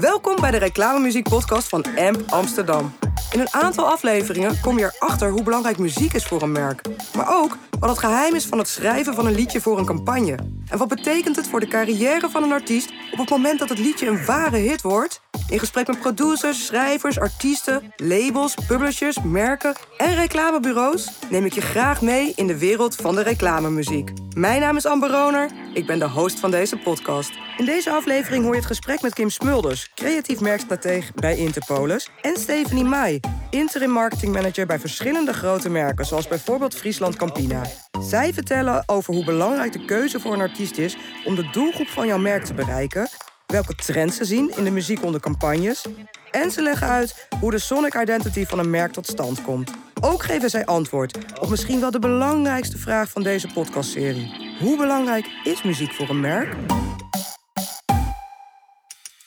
Welkom bij de reclamemuziek podcast van AMP Amsterdam. In een aantal afleveringen kom je erachter hoe belangrijk muziek is voor een merk. Maar ook wat het geheim is van het schrijven van een liedje voor een campagne. En wat betekent het voor de carrière van een artiest op het moment dat het liedje een ware hit wordt? In gesprek met producers, schrijvers, artiesten, labels, publishers, merken en reclamebureaus neem ik je graag mee in de wereld van de reclamemuziek. Mijn naam is Amber Roner, ik ben de host van deze podcast. In deze aflevering hoor je het gesprek met Kim Smulders, creatief merkstratege bij Interpolis, en Stephanie Mai, interim marketing manager bij verschillende grote merken, zoals bijvoorbeeld Friesland Campina. Zij vertellen over hoe belangrijk de keuze voor een artiest is om de doelgroep van jouw merk te bereiken welke trends ze zien in de muziek onder campagnes. En ze leggen uit hoe de sonic identity van een merk tot stand komt. Ook geven zij antwoord op misschien wel de belangrijkste vraag van deze podcastserie. Hoe belangrijk is muziek voor een merk?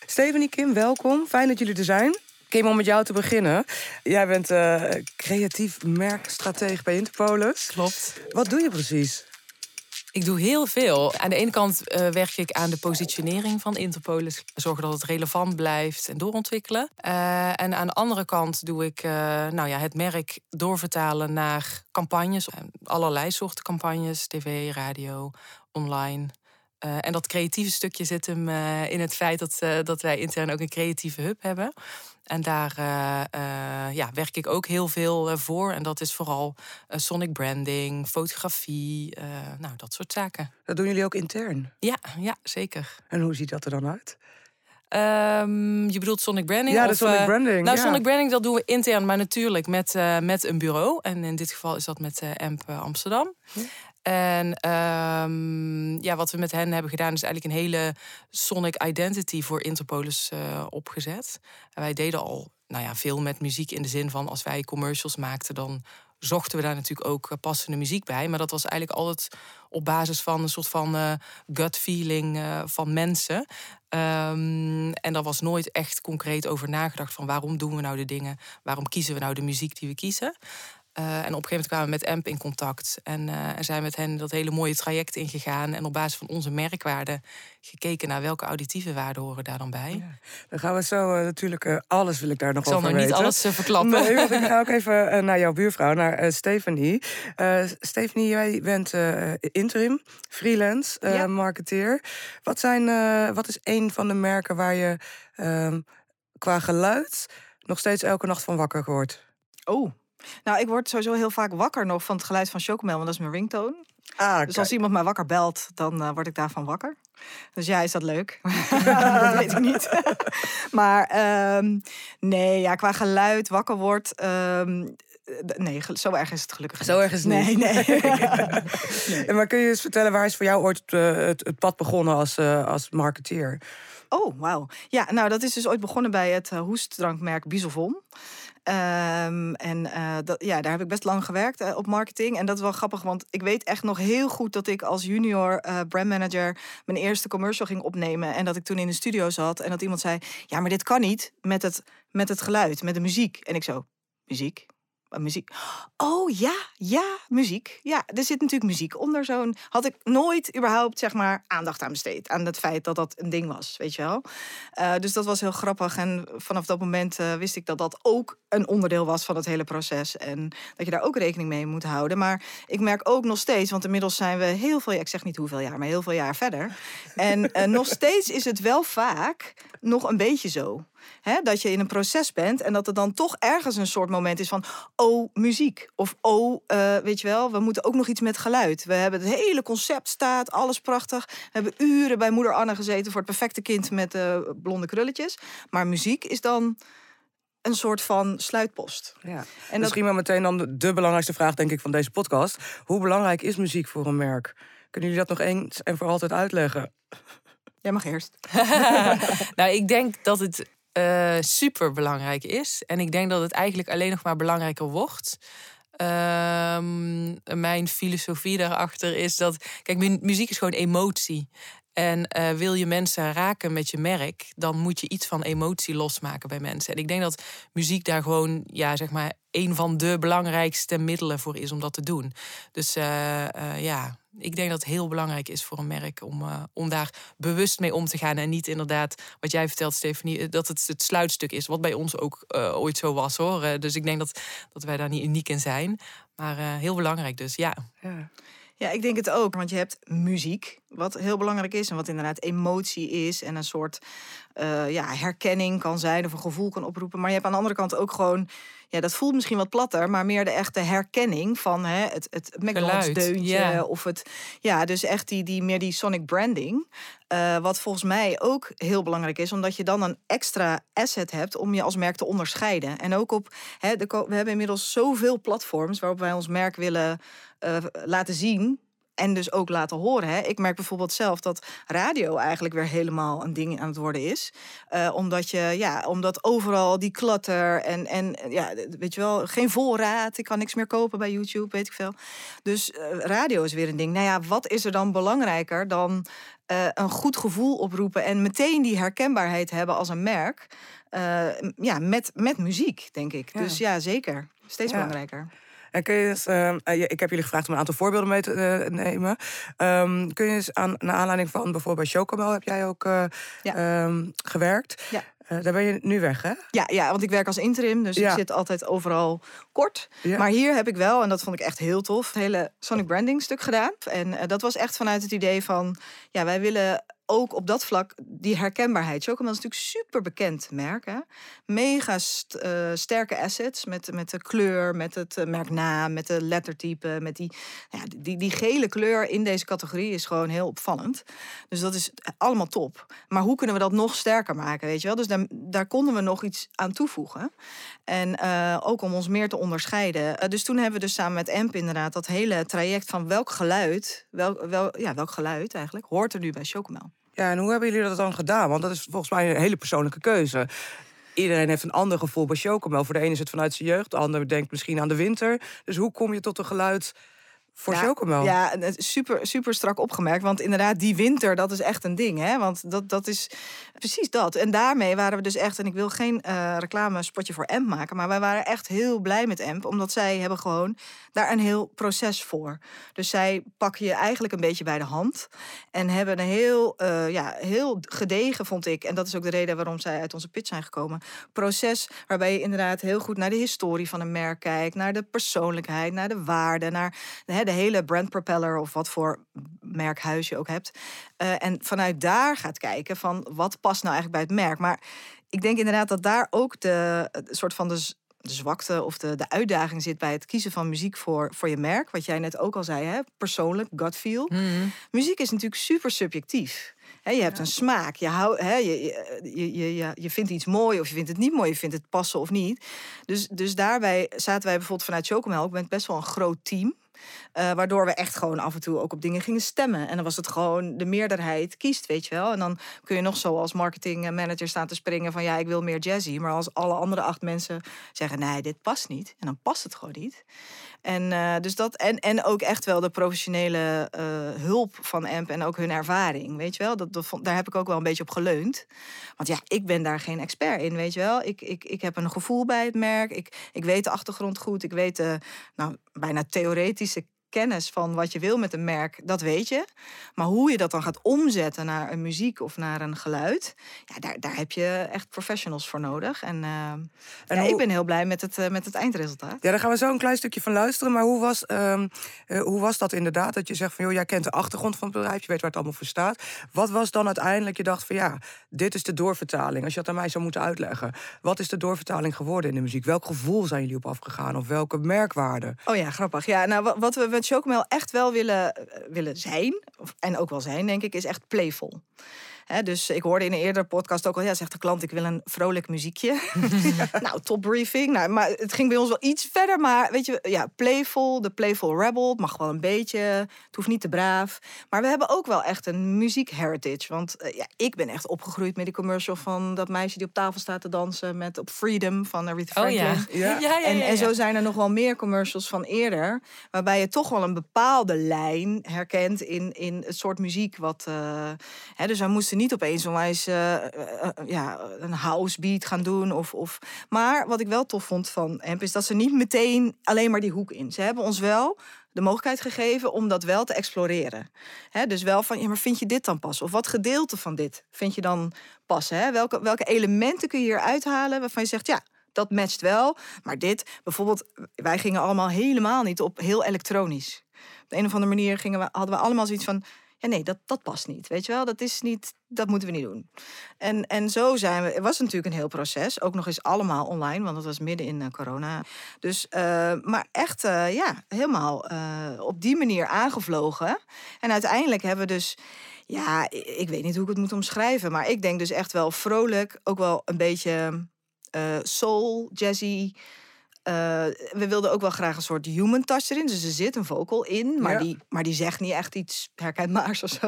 Stephanie Kim, welkom. Fijn dat jullie er zijn. Kim, om met jou te beginnen. Jij bent uh, creatief merkstratege bij Interpolis. Klopt. Wat doe je precies? Ik doe heel veel. Aan de ene kant uh, werk ik aan de positionering van Interpolis. Zorgen dat het relevant blijft en doorontwikkelen. Uh, en aan de andere kant doe ik uh, nou ja, het merk doorvertalen naar campagnes. Allerlei soorten campagnes. TV, radio, online. En dat creatieve stukje zit hem in het feit dat, dat wij intern ook een creatieve hub hebben. En daar uh, uh, ja, werk ik ook heel veel uh, voor. En dat is vooral sonic branding, fotografie, nou, dat soort zaken. Dat doen jullie ook intern? Ja, ja zeker. En hoe ziet dat er dan uit? Um, je bedoelt sonic branding? Ja, de sonic branding. nou, ja. sonic branding dat doen we intern, maar natuurlijk met, met een bureau. En in dit geval is dat met AMP Amsterdam. Ja. En um, ja, wat we met hen hebben gedaan, is eigenlijk een hele sonic identity voor Interpolis uh, opgezet. En wij deden al nou ja, veel met muziek in de zin van als wij commercials maakten, dan zochten we daar natuurlijk ook passende muziek bij. Maar dat was eigenlijk altijd op basis van een soort van uh, gut feeling van mensen. Um, en daar was nooit echt concreet over nagedacht van waarom doen we nou de dingen, waarom kiezen we nou de muziek die we kiezen. Uh, en op een gegeven moment kwamen we met AMP in contact. En, uh, en zijn met hen dat hele mooie traject ingegaan. En op basis van onze merkwaarden gekeken naar welke auditieve waarden horen daar dan bij. Ja. Dan gaan we zo uh, natuurlijk, alles wil ik daar nog ik over weten. Ik zal nog niet alles verklappen. Nee, want ik ga ook even naar jouw buurvrouw, naar Stephanie. Stephanie, jij bent interim, freelance, ja. marketeer. Wat, zijn, wat is een van de merken waar je ehm, qua geluid nog steeds elke nacht van wakker wordt? Oh, nou, ik word sowieso heel vaak wakker nog van het geluid van Chocomel, want dat is mijn ringtone. Ah, dus als iemand mij wakker belt, dan uh, word ik daarvan wakker. Dus ja, is dat leuk? dat weet ik niet. maar um, nee, ja, qua geluid wakker wordt. Um, nee, zo erg is het gelukkig Zo erg is het nee, niet. Nee, nee. Maar kun je eens vertellen, waar is voor jou ooit uh, het, het, pad begonnen als, uh, als marketeer? Oh, wauw. Ja, nou, dat is dus ooit begonnen bij het hoestdrankmerk Bisolvon. Um, en dat, ja, daar heb ik best lang gewerkt uh, op marketing. En dat is wel grappig, want ik weet echt nog heel goed dat ik als junior uh, brandmanager mijn eerste commercial ging opnemen. En dat ik toen in de studio zat en dat iemand zei: Ja, maar dit kan niet met het, met het geluid, met de muziek. En ik zo: Muziek? Muziek. Oh ja, ja, muziek. Ja, er zit natuurlijk muziek onder zo'n. Had ik nooit überhaupt zeg maar aandacht aan besteed aan het feit dat dat een ding was, weet je wel. Uh, dus dat was heel grappig en vanaf dat moment uh, wist ik dat dat ook een onderdeel was van het hele proces en dat je daar ook rekening mee moet houden. Maar ik merk ook nog steeds, want inmiddels zijn we heel veel, ik zeg niet hoeveel jaar, maar heel veel jaar verder. En nog steeds is het wel vaak nog een beetje zo. Hè, dat je in een proces bent en dat er dan toch ergens een soort moment is van... oh, muziek. Of oh, uh, weet je wel, we moeten ook nog iets met geluid. We hebben het hele concept staat, alles prachtig. We hebben uren bij moeder Anne gezeten voor het perfecte kind met uh, blonde krulletjes. Maar muziek is dan een soort van sluitpost. Ja. En Misschien wel meteen dan de, de belangrijkste vraag, denk ik, van deze podcast. Hoe belangrijk is muziek voor een merk? Kunnen jullie dat nog eens en voor altijd uitleggen? Jij mag eerst. nou, ik denk dat het uh, super belangrijk is. En ik denk dat het eigenlijk alleen nog maar belangrijker wordt. Um, mijn filosofie daarachter is dat. Kijk, muziek is gewoon emotie. En uh, wil je mensen raken met je merk, dan moet je iets van emotie losmaken bij mensen. En ik denk dat muziek daar gewoon, ja, zeg maar, een van de belangrijkste middelen voor is om dat te doen. Dus uh, ja, ik denk dat het heel belangrijk is voor een merk om, uh, om daar bewust mee om te gaan. En niet inderdaad, wat jij vertelt, Stephanie, eh, dat het het sluitstuk is. Wat bij ons ook uh, ooit zo was hoor. dus ik denk dat, dat wij daar niet uniek in zijn. Maar heel belangrijk dus, ja. ja. Ja, ik denk het ook. Want je hebt muziek, wat heel belangrijk is. En wat inderdaad emotie is. En een soort uh, ja, herkenning kan zijn. Of een gevoel kan oproepen. Maar je hebt aan de andere kant ook gewoon... Ja, dat voelt misschien wat platter. Maar meer de echte herkenning van hè, het, het McDonald's deuntje. Of het... Ja, dus echt die, die, meer die sonic branding. Uh, wat volgens mij ook heel belangrijk is. Omdat je dan een extra asset hebt om je als merk te onderscheiden. En ook op... Hè, de, we hebben inmiddels zoveel platforms waarop wij ons merk willen uh, laten zien en dus ook laten horen. Hè. Ik merk bijvoorbeeld zelf dat radio eigenlijk weer helemaal een ding aan het worden is. Uh, omdat je, ja, omdat overal die klatter en, en ja, weet je wel, geen voorraad. Ik kan niks meer kopen bij YouTube, weet ik veel. Dus uh, radio is weer een ding. Nou ja, wat is er dan belangrijker dan uh, een goed gevoel oproepen en meteen die herkenbaarheid hebben als een merk? ja, met, met muziek, denk ik. Ja. Dus ja, zeker. Steeds ja. belangrijker. En kun je eens, uh, ik heb jullie gevraagd om een aantal voorbeelden mee te uh, nemen. Um, kun je eens aan naar aanleiding van bijvoorbeeld bij Chocomel heb jij ook ja. um, gewerkt. Ja. daar ben je nu weg, hè? Ja, ja want ik werk als interim, dus ja. ik zit altijd overal kort. Ja. Maar hier heb ik wel, en dat vond ik echt heel tof, het hele Sonic Branding stuk gedaan. En dat was echt vanuit het idee van, ja, wij willen ook op dat vlak die herkenbaarheid. Chocomel is natuurlijk super bekend merk. Hè? Mega uh, sterke assets met, met de kleur, met het uh, merknaam, met de lettertype. Met die, ja, die, die gele kleur in deze categorie is gewoon heel opvallend. Dus dat is allemaal top. Maar hoe kunnen we dat nog sterker maken? Weet je wel? Dus daar, daar konden we nog iets aan toevoegen. En uh, ook om ons meer te onderscheiden. dus toen hebben we dus samen met EMP inderdaad dat hele traject van welk geluid, welk, wel, ja, welk geluid eigenlijk, hoort er nu bij Chocomel. Ja, en hoe hebben jullie dat dan gedaan? Want dat is volgens mij een hele persoonlijke keuze. Iedereen heeft een ander gevoel bij chocomel. Voor de ene is het vanuit zijn jeugd, de ander denkt misschien aan de winter. Dus hoe kom je tot een geluid voor ja. Ja, super, super strak opgemerkt. Want inderdaad, die winter, dat is echt een ding. Hè? Want dat, dat is precies dat. En daarmee waren we dus echt... en ik wil geen uh, reclamespotje voor EMP maken... maar wij waren echt heel blij met EMP. Omdat zij hebben gewoon daar een heel proces voor. Dus zij pakken je eigenlijk een beetje bij de hand. En hebben een heel, uh, ja, heel gedegen, vond ik... en dat is ook de reden waarom zij uit onze pitch zijn gekomen... proces waarbij je inderdaad heel goed naar de historie van een merk kijkt... naar de persoonlijkheid, naar de waarde... naar de hele brand propeller of wat voor merkhuis je ook hebt. Uh, en vanuit daar gaat kijken van wat past nou eigenlijk bij het merk. Maar ik denk inderdaad dat daar ook de, de soort van de, de zwakte of de, de uitdaging zit bij het kiezen van muziek voor, voor je merk. Wat jij net ook al zei, hè? persoonlijk, gut feel. Mm. Muziek is natuurlijk super subjectief. He, je hebt een smaak. Je, hou, he, je, je, je, je, je vindt iets mooi of je vindt het niet mooi. Je vindt het passen of niet. Dus, dus daarbij zaten wij bijvoorbeeld vanuit Chocomel. Ik ben best wel een groot team. Uh, waardoor we echt gewoon af en toe ook op dingen gingen stemmen. En dan was het gewoon de meerderheid kiest, weet je wel. En dan kun je nog zo als marketingmanager staan te springen van ja, ik wil meer jazzy. Maar als alle andere acht mensen zeggen nee, dit past niet. En dan past het gewoon niet. En, uh, dus dat, en, en ook echt wel de professionele uh, hulp van AMP en ook hun ervaring, weet je wel. Dat, dat, daar heb ik ook wel een beetje op geleund. Want ja, ik ben daar geen expert in, weet je wel. Ik, ik, ik heb een gevoel bij het merk. Ik, ik weet de achtergrond goed. Ik weet de nou, bijna theoretische kennis van wat je wil met een merk, dat weet je. Maar hoe je dat dan gaat omzetten naar een muziek of naar een geluid, ja, daar, daar heb je echt professionals voor nodig. En, uh, en ja, hoe... ik ben heel blij met het, uh, met het eindresultaat. Ja, daar gaan we zo een klein stukje van luisteren. Maar hoe was, uh, hoe was dat inderdaad? Dat je zegt van joh, jij kent de achtergrond van het bedrijf, je weet waar het allemaal voor staat. Wat was dan uiteindelijk, je dacht van ja, dit is de doorvertaling. Als je dat aan mij zou moeten uitleggen. Wat is de doorvertaling geworden in de muziek? Welk gevoel zijn jullie op afgegaan? Of welke merkwaarde? Oh ja, grappig. Ja, nou, wat we met Chocomel echt wel willen, eh, willen zijn, en ook wel zijn, denk ik, is echt playful dus ik hoorde in een eerdere podcast ook al, ja, zegt de klant, ik wil een vrolijk muziekje. nou, top briefing. Nou, maar het ging bij ons wel iets verder. Maar weet je, ja, playful, de playful rebel. Het mag wel een beetje, het hoeft niet te braaf. Maar we hebben ook wel echt een muziek heritage. Want uh, ja, ik ben echt opgegroeid met die commercial van dat meisje die op tafel staat te dansen met op Freedom van Aretha Franklin. Oh, ja. Ja. Ja, ja, en, en zo zijn er nog wel meer commercials van eerder. Waarbij je toch wel een bepaalde lijn herkent in, in het soort muziek wat. Uh, hè, dus wij moesten niet opeens onwijs uh, uh, ja, een house beat gaan doen. Of, of... Maar wat ik wel tof vond van Amp is dat ze niet meteen alleen maar die hoek in. Ze hebben ons wel de mogelijkheid gegeven om dat wel te exploreren. Hè, dus wel van, ja, maar vind je dit dan pas? Of wat gedeelte van dit vind je dan passen? Hè? Welke, welke elementen kun je hier uithalen waarvan je zegt, ja, dat matcht wel. Maar dit, bijvoorbeeld, wij gingen allemaal helemaal niet op heel elektronisch. Op de een of andere manier gingen we, hadden we allemaal zoiets van, ja, nee, dat, dat past niet. Weet je wel, dat is niet, dat moeten we niet doen. En, en zo zijn we. Het was natuurlijk een heel proces. Ook nog eens allemaal online, want het was midden in uh, corona. Dus, uh, maar echt, uh, ja, helemaal op die manier aangevlogen. En uiteindelijk hebben we dus. Ja, ik weet niet hoe ik het moet omschrijven. Maar ik denk dus echt wel vrolijk. Ook wel een beetje soul, jazzy. Uh, we wilden ook wel graag een soort human touch erin. Dus er zit een vocal in, maar, ja. die, maar die zegt niet echt iets herkenbaars of zo.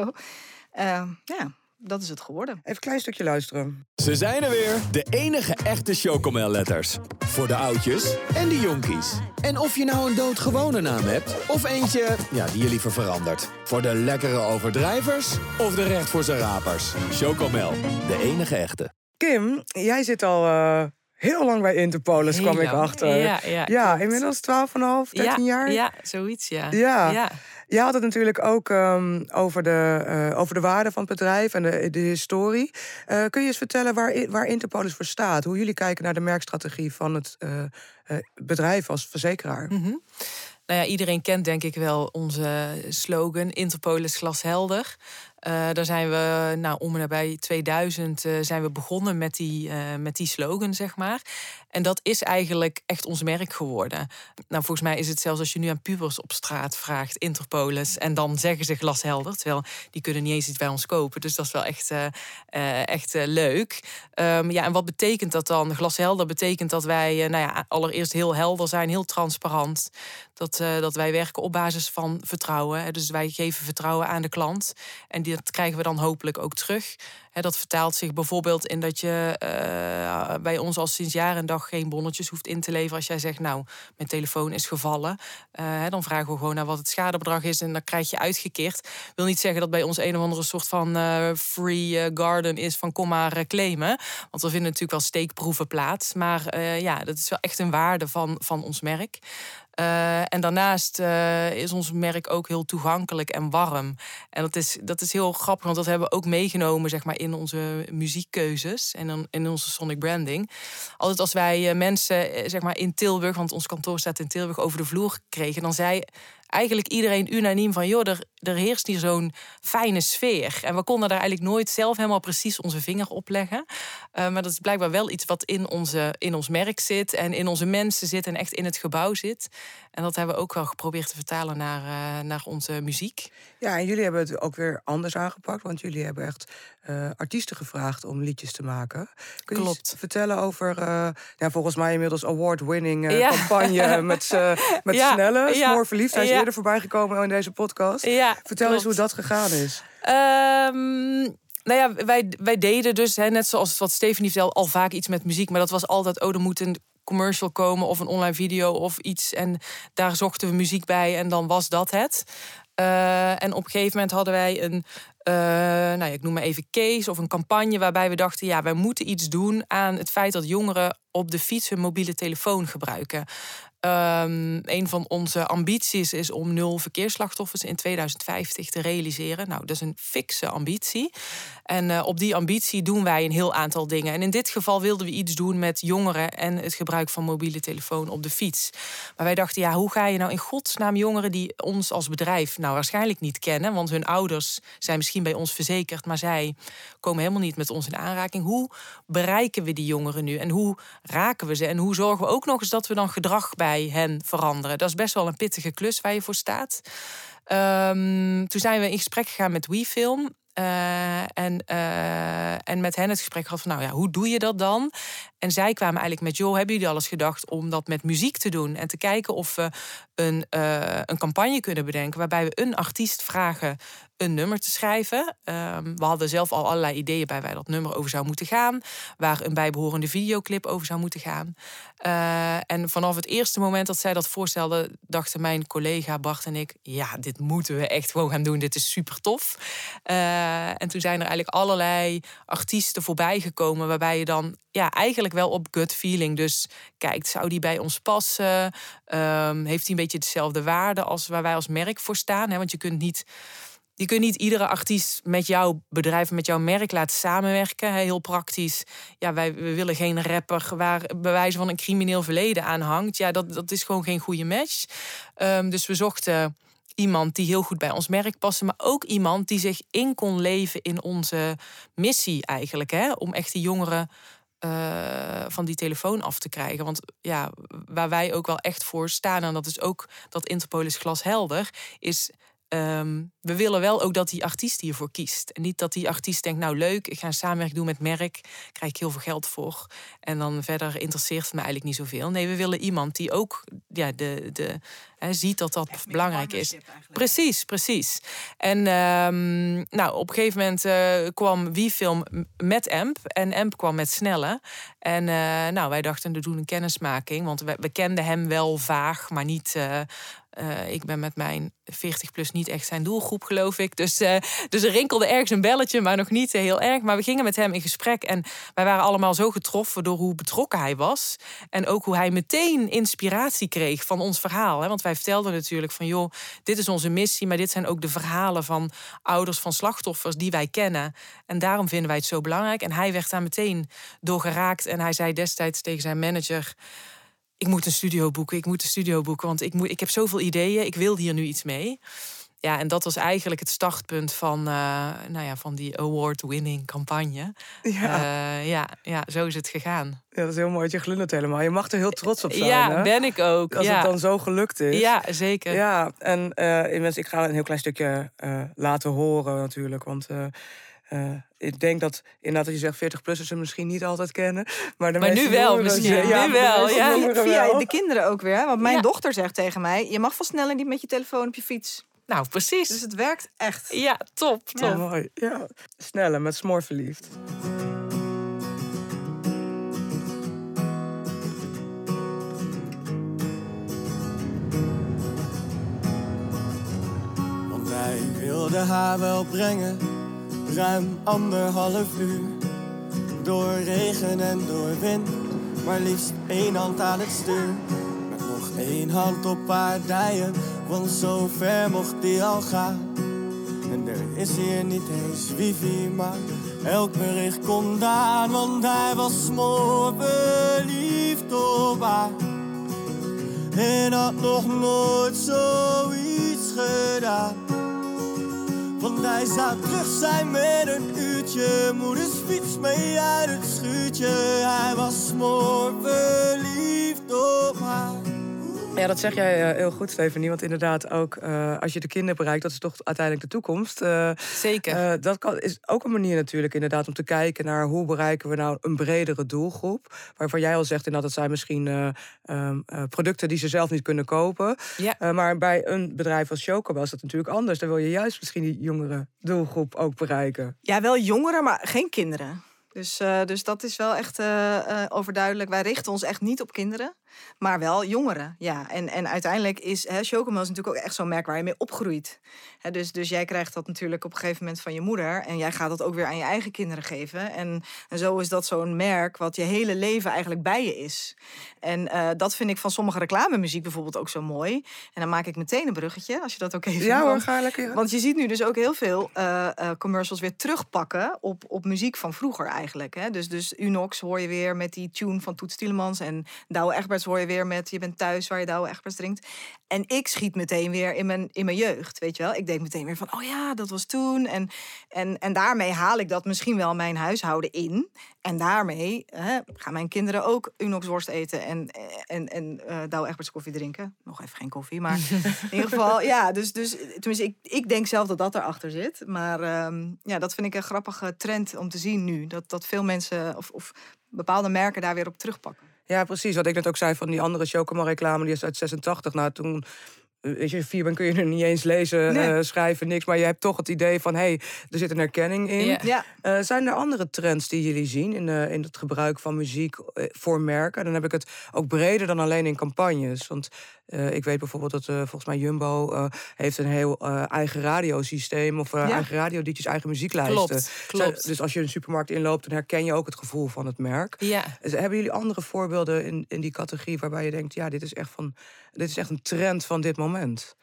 Uh, ja, dat is het geworden. Even een klein stukje luisteren. Ze zijn er weer, de enige echte Chocomel-letters. Voor de oudjes en de jonkies. En of je nou een doodgewone naam hebt, of eentje ja, die je liever verandert. Voor de lekkere overdrijvers of de recht voor zijn rapers. Chocomel, de enige echte. Kim, jij zit al... Uh heel lang bij Interpolis, kwam ik achter. Ja, ja, ja inmiddels 12,5, 13 ja, jaar. Ja, zoiets, ja. Ja. ja. Je had het natuurlijk ook um, over, de, uh, over de waarde van het bedrijf en de, de historie. Uh, kun je eens vertellen waar, waar Interpolis voor staat? Hoe jullie kijken naar de merkstrategie van het uh, bedrijf als verzekeraar? Mm -hmm. Nou ja, iedereen kent denk ik wel onze slogan: Interpolis glashelder. Uh, daar zijn we, nou, om en nabij 2000 uh, zijn we begonnen met die, uh, met die slogan, zeg maar. En dat is eigenlijk echt ons merk geworden. Nou, volgens mij is het zelfs als je nu aan pubers op straat vraagt, Interpolis, en dan zeggen ze glashelder, terwijl die kunnen niet eens iets bij ons kopen. Dus dat is wel echt, echt leuk. Um, ja, en wat betekent dat dan? Glashelder betekent dat wij, nou ja, allereerst heel helder zijn, heel transparant. Dat, dat wij werken op basis van vertrouwen. Dus wij geven vertrouwen aan de klant. En die, dat krijgen we dan hopelijk ook terug. Dat vertaalt zich bijvoorbeeld in dat je uh, bij ons al sinds jaar en dag geen bonnetjes hoeft in te leveren. Als jij zegt, nou, mijn telefoon is gevallen. Uh, dan vragen we gewoon naar wat het schadebedrag is en dan krijg je uitgekeerd. Wil niet zeggen dat bij ons een of andere soort van free garden is van kom maar claimen. Want we vinden natuurlijk wel steekproeven plaats. Maar ja, dat is wel echt een waarde van, van ons merk. Uh, en daarnaast uh, is ons merk ook heel toegankelijk en warm. En dat is, dat is heel grappig, want dat hebben we ook meegenomen zeg maar, in onze muziekkeuzes en dan in onze sonic branding. Altijd als wij uh, mensen zeg maar, in Tilburg, want ons kantoor staat in Tilburg, over de vloer kregen, dan zei eigenlijk iedereen unaniem van... joh, er, er heerst hier zo'n fijne sfeer. En we konden daar eigenlijk nooit zelf helemaal precies onze vinger op leggen. Uh, maar dat is blijkbaar wel iets wat in, onze, in ons merk zit... en in onze mensen zit en echt in het gebouw zit. En dat hebben we ook wel geprobeerd te vertalen naar, uh, naar onze muziek. Ja, en jullie hebben het ook weer anders aangepakt... want jullie hebben echt uh, artiesten gevraagd om liedjes te maken. Kun Klopt. je vertellen over, ja, volgens mij inmiddels award-winning ja. campagne... met, met ja. Snelle. Smoor Verliefd. Hij is eerder voorbij gekomen in deze podcast. Vertel klopt. eens hoe dat gegaan is. Um, nou ja, wij, wij deden dus, hè, net zoals wat Stephanie vertelde, al vaak iets met muziek. Maar dat was altijd, oh, er moet een commercial komen of een online video of iets. En daar zochten we muziek bij en dan was dat het. Uh, en op een gegeven moment hadden wij een, uh, nou ja, ik noem maar even case of een campagne waarbij we dachten, ja, wij moeten iets doen aan het feit dat jongeren op de fiets hun mobiele telefoon gebruiken. Um, een van onze ambities is om nul verkeersslachtoffers in 2050 te realiseren. Nou, dat is een fikse ambitie. En uh, op die ambitie doen wij een heel aantal dingen. En in dit geval wilden we iets doen met jongeren en het gebruik van mobiele telefoon op de fiets. Maar wij dachten, ja, hoe ga je nou in godsnaam jongeren die ons als bedrijf nou waarschijnlijk niet kennen, want hun ouders zijn misschien bij ons verzekerd, maar zij komen helemaal niet met ons in aanraking. Hoe bereiken we die jongeren nu en hoe raken we ze en hoe zorgen we ook nog eens dat we dan gedrag bij hen veranderen. Dat is best wel een pittige klus waar je voor staat. Um, toen zijn we in gesprek gegaan met WeFilm. Uh, en, uh, en met hen het gesprek gehad van, nou ja, hoe doe je dat dan? En zij kwamen eigenlijk met, joh, hebben jullie al eens gedacht om dat met muziek te doen? En te kijken of we een, uh, een campagne kunnen bedenken waarbij we een artiest vragen een nummer te schrijven. Um, we hadden zelf al allerlei ideeën bij waar dat nummer over zou moeten gaan. Waar een bijbehorende videoclip over zou moeten gaan. Uh, en vanaf het eerste moment dat zij dat voorstelde, dachten mijn collega Bart en ik: ja, dit moeten we echt gewoon gaan doen. Dit is super tof. Uh, en toen zijn er eigenlijk allerlei artiesten voorbij gekomen, waarbij je dan ja, eigenlijk wel op gut feeling. Dus kijkt, zou die bij ons passen? Ehm, heeft hij een beetje dezelfde waarde als waar wij als merk voor staan? Hè? Want je kunt niet je kunt niet iedere artiest met jouw bedrijf, met jouw merk laten samenwerken. Heel praktisch. Ja, wij we willen geen rapper waar bewijzen van een crimineel verleden aan hangt. Ja, dat, dat is gewoon geen goede match. Ehm, dus we zochten iemand die heel goed bij ons merk paste, maar ook iemand die zich in kon leven in onze missie eigenlijk. Hè? Om echt die jongeren uh, van die telefoon af te krijgen. Want ja, waar wij ook wel echt voor staan, en dat is ook dat Interpol is glashelder, is Ehm, we willen wel ook dat die artiest hiervoor kiest. En niet dat die artiest denkt, nou leuk, ik ga een samenwerking doen met merk, krijg ik heel veel geld voor. En dan verder interesseert het me eigenlijk niet zoveel. Nee, we willen iemand die ook ja, de, de, hè, ziet dat dat belangrijk is. Precies, precies. En um, nou, op een gegeven moment uh, kwam Wiefilm met Amp en Amp kwam met Snelle. En uh, nou, wij dachten, we doen een kennismaking, want we, we kenden hem wel vaag, maar niet... Uh, uh, ik ben met mijn 40 plus niet echt zijn doelgroep, geloof ik. Dus, uh, dus er rinkelde ergens een belletje, maar nog niet heel erg. Maar we gingen met hem in gesprek en wij waren allemaal zo getroffen door hoe betrokken hij was. En ook hoe hij meteen inspiratie kreeg van ons verhaal. Hè? Want wij vertelden natuurlijk van, joh, dit is onze missie, maar dit zijn ook de verhalen van ouders van slachtoffers die wij kennen. En daarom vinden wij het zo belangrijk. En hij werd daar meteen door geraakt. En hij zei destijds tegen zijn manager ik moet een studio boeken, ik moet een studio boeken, want ik, moet, ik heb zoveel ideeën, ik wil hier nu iets mee. Ja, en dat was eigenlijk het startpunt van, uh, nou ja, van die award-winning campagne. Ja. Uh, ja, ja, zo is het gegaan. Ja, dat is heel mooi. Je glundert helemaal. Je mag er heel trots op zijn. Ja, hè? ben ik ook. Als ja. het dan zo gelukt is. Ja, zeker. Ja, en uh, ik ga een heel klein stukje laten horen natuurlijk. Want uh, ik denk dat inderdaad dat je zegt 40 plussers ze misschien niet altijd kennen. Maar, de maar nu wel misschien. ja, nu wel, ja. Via de kinderen ook weer. Want mijn ja. dochter zegt tegen mij... je mag van sneller niet met je telefoon op je fiets. Nou, precies. Dus het werkt echt. Ja, top, top. Ja. mooi. Ja. Sneller, met smoor verliefd. Want wij wilden haar wel brengen ruim anderhalf uur. Door regen en door wind, maar liefst één hand aan het stuur. Met nog één hand op haar dijen, want zo ver mocht die al gaan. En er is hier niet eens wifi, maar elk bericht komt aan. Want hij was smoor op haar. En had nog nooit zoiets gedaan. Want hij zou terug zijn met een uurtje. Moeders fiets mee uit het schuurtje. Hij was mooi verliefd op haar. Ja, dat zeg jij uh, heel goed, Stefanie. Want inderdaad, ook uh, als je de kinderen bereikt, dat is toch uiteindelijk de toekomst. Uh, Zeker. dat kan, is ook een manier natuurlijk inderdaad om te kijken naar hoe bereiken we nou een bredere doelgroep. Waarvan jij al zegt inderdaad, dat zijn misschien um, producten die ze zelf niet kunnen kopen. Ja. maar bij een bedrijf als Choco is dat natuurlijk anders. Dan wil je juist misschien die jongere doelgroep ook bereiken. Ja, wel jongeren, maar geen kinderen. Dus, uh, dus dat is wel echt uh, overduidelijk. Wij richten ons echt niet op kinderen, maar wel jongeren. Ja. En, en uiteindelijk is hè, Chocomel is natuurlijk ook echt zo'n merk waar je mee opgroeit. Hè, dus, dus jij krijgt dat natuurlijk op een gegeven moment van je moeder. En jij gaat dat ook weer aan je eigen kinderen geven. En, en zo is dat zo'n merk wat je hele leven eigenlijk bij je is. En dat vind ik van sommige reclamemuziek bijvoorbeeld ook zo mooi. En dan maak ik meteen een bruggetje, als je dat ook even Ja hoor, ga lekker. Want je ziet nu dus ook heel veel commercials weer terugpakken op, op muziek van vroeger eigenlijk. Hè? Dus, dus Unox hoor je weer met die tune van Toets Tielemans. En Douwe Egberts hoor je weer met Je bent thuis waar je Douwe Egberts drinkt. En ik schiet meteen weer in mijn, in mijn jeugd, weet je wel. Ik denk meteen weer van, oh ja, dat was toen. En, en, en daarmee haal ik dat misschien wel mijn huishouden in. En daarmee hè, gaan mijn kinderen ook Unox worst eten en, en, en uh, Douwe Egberts koffie drinken. Nog even geen koffie, maar in ieder geval, ja. Dus, dus tenminste, ik, ik denk zelf dat dat erachter zit. Maar um, ja, dat vind ik een grappige trend om te zien nu. Dat, dat veel mensen of, of bepaalde merken daar weer op terugpakken. Ja, precies. Wat ik net ook zei van die andere Chocomel reclame, die is uit 86. Nou, toen weet je, vier kun je er niet eens lezen, Nee. eh, schrijven, niks. Maar je hebt toch het idee van, hé, hey, er zit een herkenning in. Ja. Eh, zijn er andere trends die jullie zien in, eh, in het gebruik van muziek eh, voor merken? Dan heb ik het ook breder dan alleen in campagnes. Want eh, ik weet bijvoorbeeld dat eh, volgens mij Jumbo eh, heeft een heel eh, eigen radiosysteem of eh, Ja. eigen radiodietjes, eigen muzieklijsten. Klopt, klopt. Dus als je een supermarkt inloopt, dan herken je ook het gevoel van het merk. Ja. Dus Hebben jullie andere voorbeelden in, in die categorie waarbij je denkt, ja, dit is echt van, dit is echt een trend van dit moment? moment.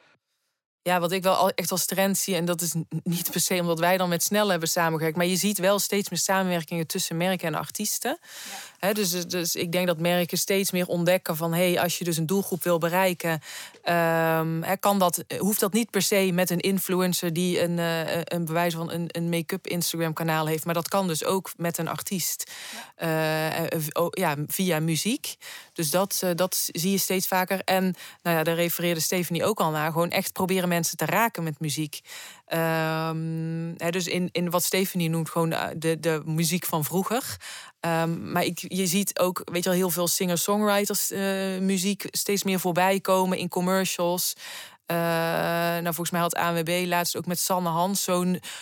Ja, wat ik wel echt als trend zie, en dat is niet per se omdat wij dan met Snel hebben samengewerkt, maar je ziet wel steeds meer samenwerkingen tussen merken en artiesten. Hè, dus, dus ik denk dat merken steeds meer ontdekken van, hé, hey, als je dus een doelgroep wil bereiken, ehm, kan dat, hoeft dat niet per se met een influencer die een, eh, een bewijs van een, een make-up Instagram kanaal heeft, maar dat kan dus ook met een artiest eh, eh, oh, ja, via muziek. Dus dat, eh, dat zie je steeds vaker. En nou ja, daar refereerde Stephanie ook al naar. Gewoon echt proberen mensen te raken met muziek. Ehm, hè, dus in, in wat Stephanie noemt, gewoon de, de, de muziek van vroeger. Ehm, maar ik, je ziet ook, weet je wel, heel veel singer-songwriters eh, muziek steeds meer voorbij komen in commercials. Eh, nou, volgens mij had ANWB laatst ook met Sanne Hans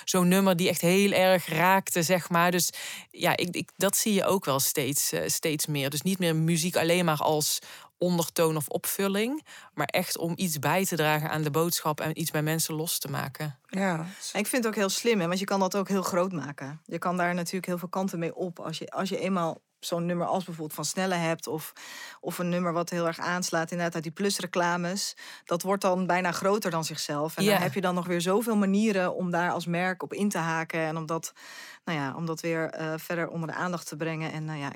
zo'n nummer die echt heel erg raakte, zeg maar. Dus ja, ik, ik, dat zie je ook wel steeds, eh, steeds meer. Dus niet meer muziek alleen maar als ondertoon of opvulling, maar echt om iets bij te dragen aan de boodschap en iets bij mensen los te maken. Ja, En ik vind het ook heel slim, hè, want je kan dat ook heel groot maken. Je kan daar natuurlijk heel veel kanten mee op. Als je, als je eenmaal zo'n nummer als bijvoorbeeld van Snelle hebt... Of, of een nummer wat heel erg aanslaat inderdaad uit die plusreclames... dat wordt dan bijna groter dan zichzelf. En dan heb je dan nog weer zoveel manieren om daar als merk op in te haken... en om dat, nou ja, om dat weer eh, verder onder de aandacht te brengen. En nou ja,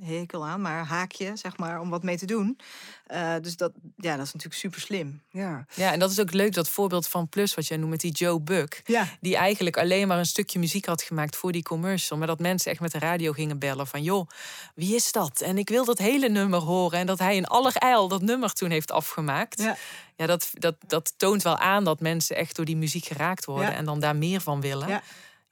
hekel aan, maar haakje, zeg maar, om wat mee te doen. Eh, dus dat, ja, dat is natuurlijk super slim. ja. Ja, en dat is ook leuk, dat voorbeeld van Plus, wat jij noemt met die Joe Buck. Ja. Die eigenlijk alleen maar een stukje muziek had gemaakt voor die commercial. Maar dat mensen echt met de radio gingen bellen van... joh, wie is dat? En ik wil dat hele nummer horen. En dat hij in allerijl dat nummer toen heeft afgemaakt. Ja. Ja, dat, dat, dat toont wel aan dat mensen echt door die muziek geraakt worden... Ja. en dan daar meer van willen. Ja.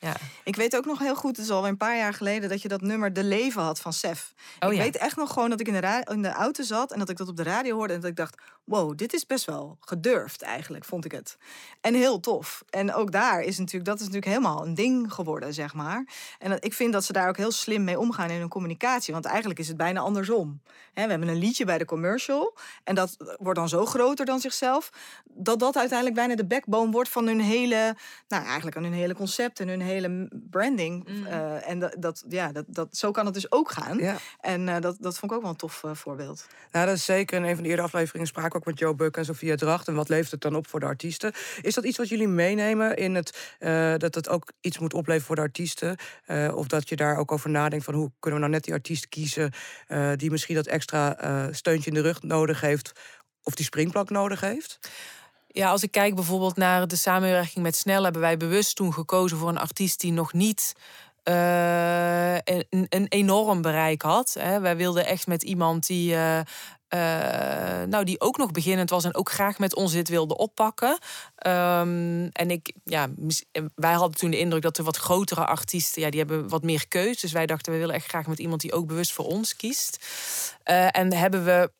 Ja. Ik weet ook nog heel goed, het is alweer een paar jaar geleden, dat je dat nummer De Leven had van Sef. Oh ik ja. weet echt nog gewoon dat ik in de, ra- in de auto zat en dat ik dat op de radio hoorde. En dat ik dacht, wow, dit is best wel gedurfd eigenlijk, vond ik het. En heel tof. En ook daar is natuurlijk, dat is natuurlijk helemaal een ding geworden, zeg maar. En ik vind dat ze daar ook heel slim mee omgaan in hun communicatie. Want eigenlijk is het bijna andersom. Hè, we hebben een liedje bij de commercial. En dat wordt dan zo groter dan zichzelf. Dat dat uiteindelijk bijna de backbone wordt van hun hele, nou eigenlijk aan hun hele concept en hun hele branding. Eh, en dat, dat, ja, dat, dat, zo kan het dus ook gaan. Ja. En eh, dat, dat vond ik ook wel een tof eh, voorbeeld. Nou, dat is zeker. In een van de eerdere afleveringen spraken we ook met Joe Buck en Sofia Dracht. En wat levert het dan op voor de artiesten? Is dat iets wat jullie meenemen in het eh, dat het ook iets moet opleveren voor de artiesten? Eh, of dat je daar ook over nadenkt van hoe kunnen we nou net die artiest kiezen eh, die misschien dat extra eh, steuntje in de rug nodig heeft of die springplank nodig heeft? Ja, als ik kijk bijvoorbeeld naar de samenwerking met Snel, hebben wij bewust toen gekozen voor een artiest die nog niet eh, een, een enorm bereik had. Hè. Wij wilden echt met iemand die. eh, nou, die ook nog beginnend was en ook graag met ons dit wilde oppakken. Ehm, en ik, ja, wij hadden toen de indruk dat de wat grotere artiesten, ja, die hebben wat meer keus. Dus wij dachten, we willen echt graag met iemand die ook bewust voor ons kiest. En hebben we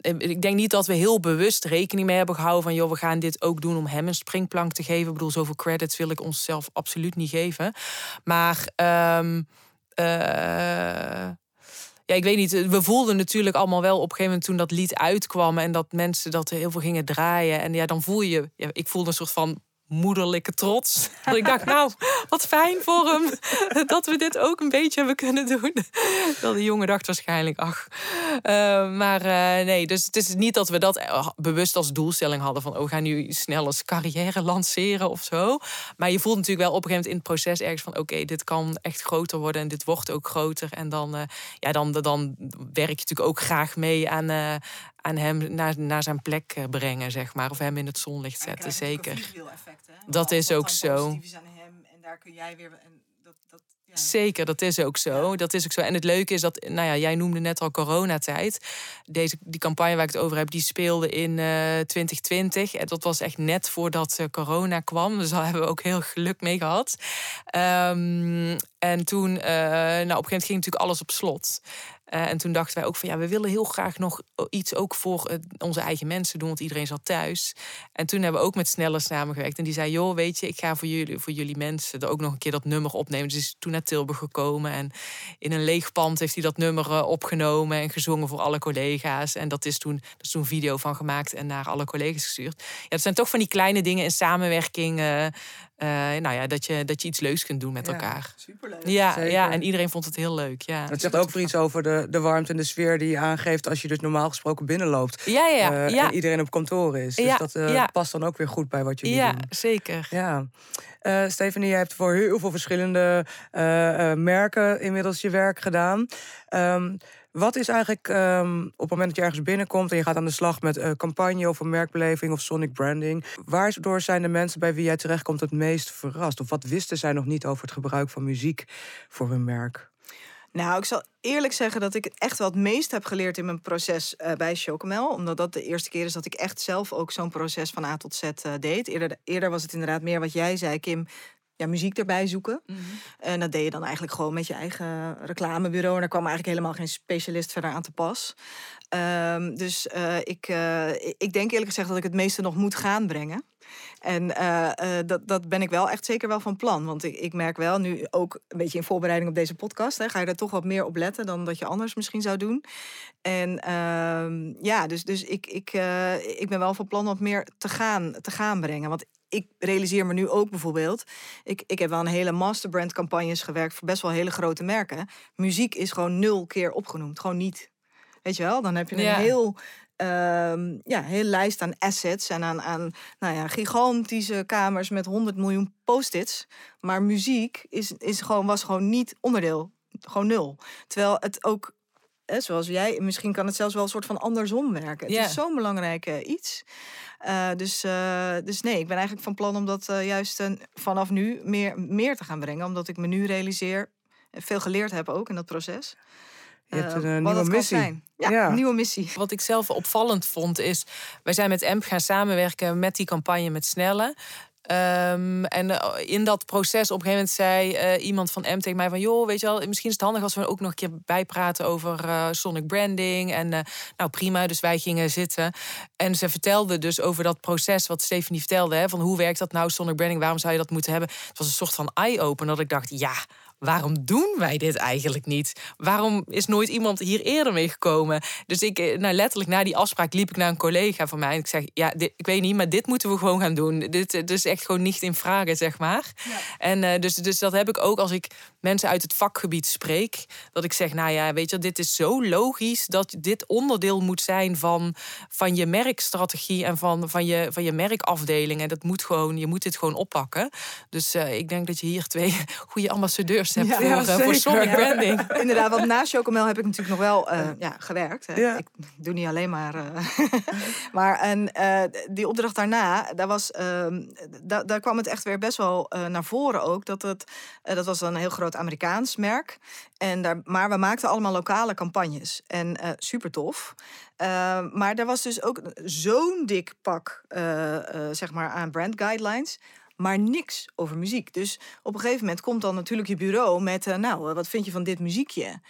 ik denk niet dat we heel bewust rekening mee hebben gehouden van... joh, we gaan dit ook doen om hem een springplank te geven. Ik bedoel, zoveel credits wil ik onszelf absoluut niet geven. Maar ehm, eh, ja, ik weet niet. We voelden natuurlijk allemaal wel op een gegeven moment toen dat lied uitkwam... en dat mensen dat heel veel gingen draaien. En ja, dan voel je... Ik voelde een soort van moederlijke trots. Dat ik dacht, nou, wat fijn voor hem dat we dit ook een beetje hebben kunnen doen. Wel, de jongen dacht waarschijnlijk, ach. Eh, maar eh, nee, dus het is niet dat we dat eh, bewust als doelstelling hadden van, oh, we gaan nu snel eens carrière lanceren of zo. Maar je voelt natuurlijk wel op een gegeven moment in het proces ergens van, oké, dit kan echt groter worden en dit wordt ook groter. En dan, ja, dan, dan werk je natuurlijk ook graag mee aan, aan hem naar, naar zijn plek eh, brengen, zeg maar. Of hem in het zonlicht zetten, zeker. Dat is ook zo. aan hem en daar kun jij weer... Zeker, dat is ook zo. Dat is ook zo. En het leuke is dat, nou ja, jij noemde net al coronatijd. Deze, die campagne waar ik het over heb, die speelde in eh 2020. En dat was echt net voordat eh, corona kwam. Dus daar hebben we ook heel geluk mee gehad. Ehm, en toen, nou, op een gegeven moment ging natuurlijk alles op slot. Eh, en toen dachten wij ook van ja, we willen heel graag nog iets ook voor eh, onze eigen mensen doen, want iedereen zat thuis. En toen hebben we ook met Sneller samengewerkt. En die zei, joh, weet je, ik ga voor jullie, voor jullie mensen er ook nog een keer dat nummer opnemen. Dus is toen naar Tilburg gekomen en in een leeg pand heeft hij dat nummer eh, opgenomen en gezongen voor alle collega's. En dat is toen, dat is toen video van gemaakt en naar alle collega's gestuurd. Ja, dat zijn toch van die kleine dingen in samenwerking. Uh, nou ja, dat je, dat je iets leuks kunt doen met elkaar. Superleuk. Ja, ja, en iedereen vond het heel leuk. Ja. Het zegt ook voor iets over de, de warmte en de sfeer die je aangeeft als je dus normaal gesproken binnenloopt. Ja, ja, uh, ja. En iedereen op kantoor is. Dus ja, dat uh, ja. past dan ook weer goed bij wat jullie ja, doen. zeker. Ja. Uh, Stephanie, je hebt voor heel veel verschillende merken inmiddels je werk gedaan. Um, wat is eigenlijk um, op het moment dat je ergens binnenkomt en je gaat aan de slag met uh, campagne of een merkbeleving of sonic branding, waardoor zijn de mensen bij wie jij terechtkomt het meest verrast? Of wat wisten zij nog niet over het gebruik van muziek voor hun merk? Nou, ik zal eerlijk zeggen dat ik echt wel het meest heb geleerd in mijn proces uh, bij Chocomel. Omdat dat de eerste keer is dat ik echt zelf ook zo'n proces van A tot Z uh, deed. Eerder was het inderdaad meer wat jij zei, Kim ja, muziek erbij zoeken. Mm -hmm. En dat deed je dan eigenlijk gewoon met je eigen reclamebureau. En daar kwam eigenlijk helemaal geen specialist verder aan te pas. Um, dus uh, ik, uh, ik denk eerlijk gezegd dat ik het meeste nog moet gaan brengen. En uh, dat, dat ben ik wel echt zeker wel van plan. Want ik, ik merk wel, nu ook een beetje in voorbereiding op deze podcast... Hè, ga je er toch wat meer op letten dan dat je anders misschien zou doen. En ehm, ja, dus, dus ik, ik, ik ben wel van plan wat meer te gaan, te gaan brengen. Want ik realiseer me nu ook bijvoorbeeld. Ik, ik heb wel een hele masterbrand campagnes gewerkt voor best wel hele grote merken. Muziek is gewoon nul keer opgenoemd. Gewoon niet. Weet je wel? Dan heb je een Ja. heel. ehm ja, heel lijst aan assets en aan, aan nou ja, gigantische kamers met 100 miljoen post-its. Maar muziek is, is gewoon, was gewoon niet onderdeel. Gewoon nul. Terwijl het ook, hè, zoals jij, misschien kan het zelfs wel een soort van andersom werken. Het is zo'n belangrijk eh, iets. Eh, dus, eh, dus nee, ik ben eigenlijk van plan om dat eh, juist eh, vanaf nu meer, meer te gaan brengen. Omdat ik me nu realiseer, en veel geleerd heb ook in dat proces. Je hebt eh, een eh, nieuwe missie. Ja. een nieuwe missie. Wat ik zelf opvallend vond is, wij zijn met EMP gaan samenwerken met die campagne met Snelle. Ehm, en eh, in dat proces op een gegeven moment zei eh, iemand van M tegen mij van... joh, weet je wel, misschien is het handig als we ook nog een keer bijpraten over eh, sonic branding. En nou prima, dus wij gingen zitten. En ze vertelde dus over dat proces wat Stephanie vertelde. Hè, van hoe werkt dat nou, sonic branding, waarom zou je dat moeten hebben? Het was een soort van eye-opener dat ik dacht, ja... Waarom doen wij dit eigenlijk niet? Waarom is nooit iemand hier eerder mee gekomen? Dus ik, eh, nou letterlijk na die afspraak liep ik naar een collega van mij. En ik zeg, ja, dit, ik weet niet, maar dit moeten we gewoon gaan doen. Dit, dit is echt gewoon niet in vragen, zeg maar. En eh, dus, dus dat heb ik ook als ik mensen uit het vakgebied spreek. Dat ik zeg, nou ja, weet je, dit is zo logisch dat dit onderdeel moet zijn van, van je merkstrategie en van, van, je, van je merkafdeling. En dat moet gewoon, je moet dit gewoon oppakken. Dus eh, ik denk dat je hier twee goede ambassadeurs hebt Ja, voor, ja, eh, voor sonic branding. Inderdaad, want na Chocomel heb ik natuurlijk nog wel eh, ja, gewerkt. Hè. Ik doe niet alleen maar. maar en die opdracht daarna, daar, was, ehm, da- daar kwam het echt weer best wel naar voren ook. Dat, het, dat was een heel groot Amerikaans merk. En daar, maar we maakten allemaal lokale campagnes. En eh super tof. Eh, maar er was dus ook zo'n dik pak eh, eh, zeg maar aan brand guidelines. Maar niks over muziek. Dus op een gegeven moment komt dan natuurlijk je bureau met... nou, wat vind je van dit muziekje?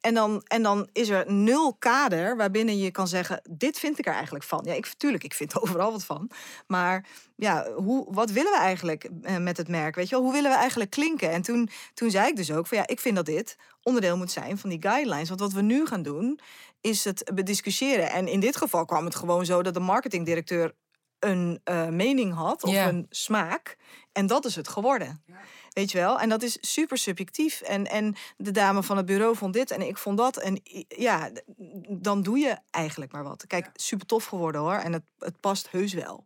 En dan, en dan is er nul kader waarbinnen je kan zeggen... dit vind ik er eigenlijk van. Ja, ik, tuurlijk, ik vind er overal wat van. Maar ja, hoe, wat willen we eigenlijk eh, met het merk? Weet je wel? Hoe willen we eigenlijk klinken? En toen, toen zei ik dus ook van ja, ik vind dat dit onderdeel moet zijn van die guidelines. Want wat we nu gaan doen, is het bediscussiëren. En in dit geval kwam het gewoon zo dat de marketingdirecteur een eh, mening had of een smaak. En dat is het geworden. Weet je wel? En dat is super subjectief. En, en de dame van het bureau vond dit en ik vond dat. En ja, dan doe je eigenlijk maar wat. Kijk, super tof geworden hoor. En het, het past heus wel.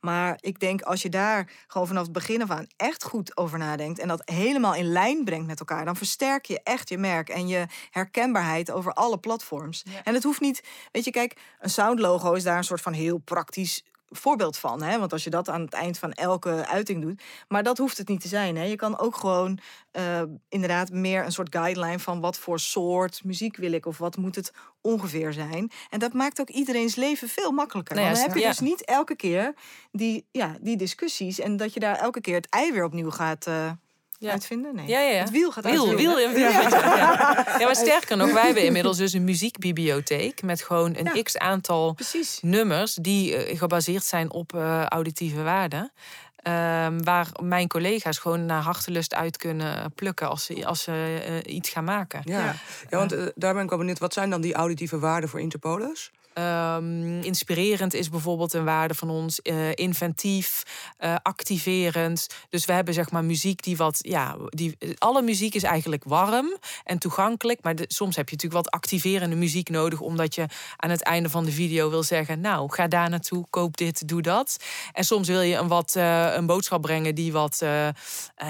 Maar ik denk als je daar gewoon vanaf het begin af aan echt goed over nadenkt. En dat helemaal in lijn brengt met elkaar. Dan versterk je echt je merk en je herkenbaarheid over alle platforms. En het hoeft niet, weet je, kijk, een soundlogo is daar een soort van heel praktisch voorbeeld van. Hè? Want als je dat aan het eind van elke uiting doet. Maar dat hoeft het niet te zijn. Hè? Je kan ook gewoon eh, inderdaad meer een soort guideline van wat voor soort muziek wil ik of wat moet het ongeveer zijn. En dat maakt ook iedereen's leven veel makkelijker. Nou Want dan heb je ja. dus niet elke keer die, ja, die discussies en dat je daar elke keer het ei weer opnieuw gaat, eh, Ja. uitvinden? Nee. Ja, ja, ja. Het wiel gaat Wiel, uitvinden. wiel, ja, wiel. Ja. ja, maar sterker nog, wij hebben inmiddels dus een muziekbibliotheek met gewoon een Ja. x aantal Precies. nummers die eh, gebaseerd zijn op eh, auditieve waarden. Ehm, waar mijn collega's gewoon naar hartelust uit kunnen plukken als ze, als ze eh, iets gaan maken. Ja, ja. want daar ben ik wel benieuwd. Wat zijn dan die auditieve waarden voor Interpolis? Ehm, inspirerend is bijvoorbeeld een waarde van ons. eh, inventief, eh, activerend. Dus we hebben zeg maar muziek die wat. Ja, die, alle muziek is eigenlijk warm en toegankelijk. Maar soms heb je natuurlijk wat activerende muziek nodig. Omdat je aan het einde van de video wil zeggen. Nou, ga daar naartoe, koop dit, doe dat. En soms wil je een, wat, eh, een boodschap brengen die wat,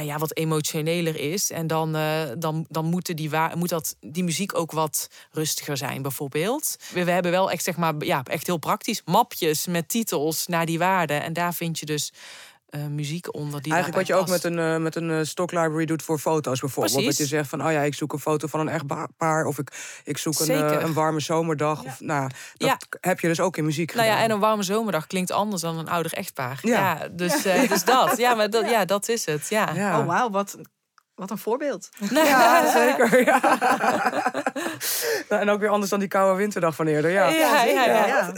ja, wat emotioneler is. En dan, dan, dan moeten die, moet dat, die muziek ook wat rustiger zijn, bijvoorbeeld. We, we hebben wel echt, zeg maar, ja, echt heel praktisch mapjes met titels naar die waarden. En daar vind je dus eh, muziek onder. Die Eigenlijk wat je ook met een, eh, met een eh, stock library doet voor foto's bijvoorbeeld. Precies. Dat je zegt van, oh ja, ik zoek een foto van een echt paar. Of ik, ik zoek een, Zeker. een warme zomerdag. Of, nou, dat Ja. heb je dus ook in muziek Nou ja, gedaan. en een warme zomerdag klinkt anders dan een ouder echtpaar. Ja. Ja, dus, eh, dus dat. Ja, maar dat, ja, dat is het. Ja. Ja. Oh, wauw, wat, wat een voorbeeld. Ja, zeker. Ja. nou, en ook weer anders dan die koude winterdag van eerder. Ja. Ja, ja, ja. Ja.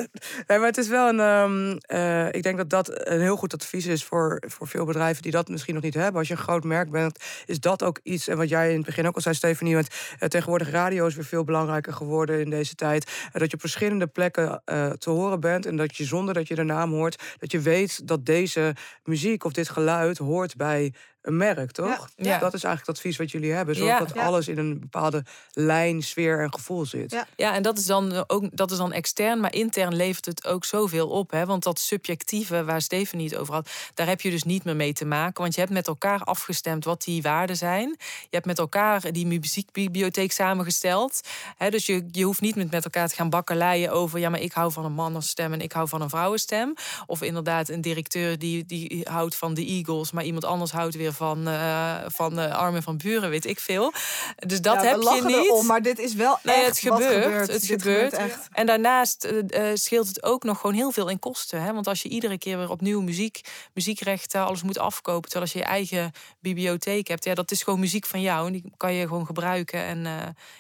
Nee, maar het is wel een. ehm, eh, ik denk dat dat een heel goed advies is voor, voor veel bedrijven die dat misschien nog niet hebben. Als je een groot merk bent, is dat ook iets. En wat jij in het begin ook al zei, Stefanie. Want eh, tegenwoordig radio is weer veel belangrijker geworden in deze tijd. Eh, dat je op verschillende plekken eh, te horen bent. En dat je zonder dat je de naam hoort, dat je weet dat deze muziek of dit geluid hoort bij een merk, toch? Ja. Ja. Dat is eigenlijk het advies wat jullie hebben. Zorg Ja. dat Ja. alles in een bepaalde lijn, sfeer en gevoel zit. Ja. Ja, en dat is dan ook dat is dan extern, maar intern levert het ook zoveel op. Hè? Want dat subjectieve waar Stephanie het over had, daar heb je dus niet meer mee te maken. Want je hebt met elkaar afgestemd wat die waarden zijn. Je hebt met elkaar die muziekbibliotheek samengesteld. Hè? Dus je, je hoeft niet met, met elkaar te gaan bakkeleien over, ja, maar ik hou van een mannenstem en ik hou van een vrouwenstem. Of inderdaad een directeur die, die houdt van de Eagles, maar iemand anders houdt weer van, eh van eh, Armin van Buren, weet ik veel. Dus dat Ja, heb je niet. erom, maar dit is wel Nee, echt het gebeurt. gebeurt. Het Dit gebeurt. echt. En daarnaast eh, scheelt het ook nog gewoon heel veel in kosten. Hè? Want als je iedere keer weer opnieuw muziek, muziekrechten, alles moet afkopen. Terwijl als je je eigen bibliotheek hebt, ja, dat is gewoon muziek van jou. En die kan je gewoon gebruiken. En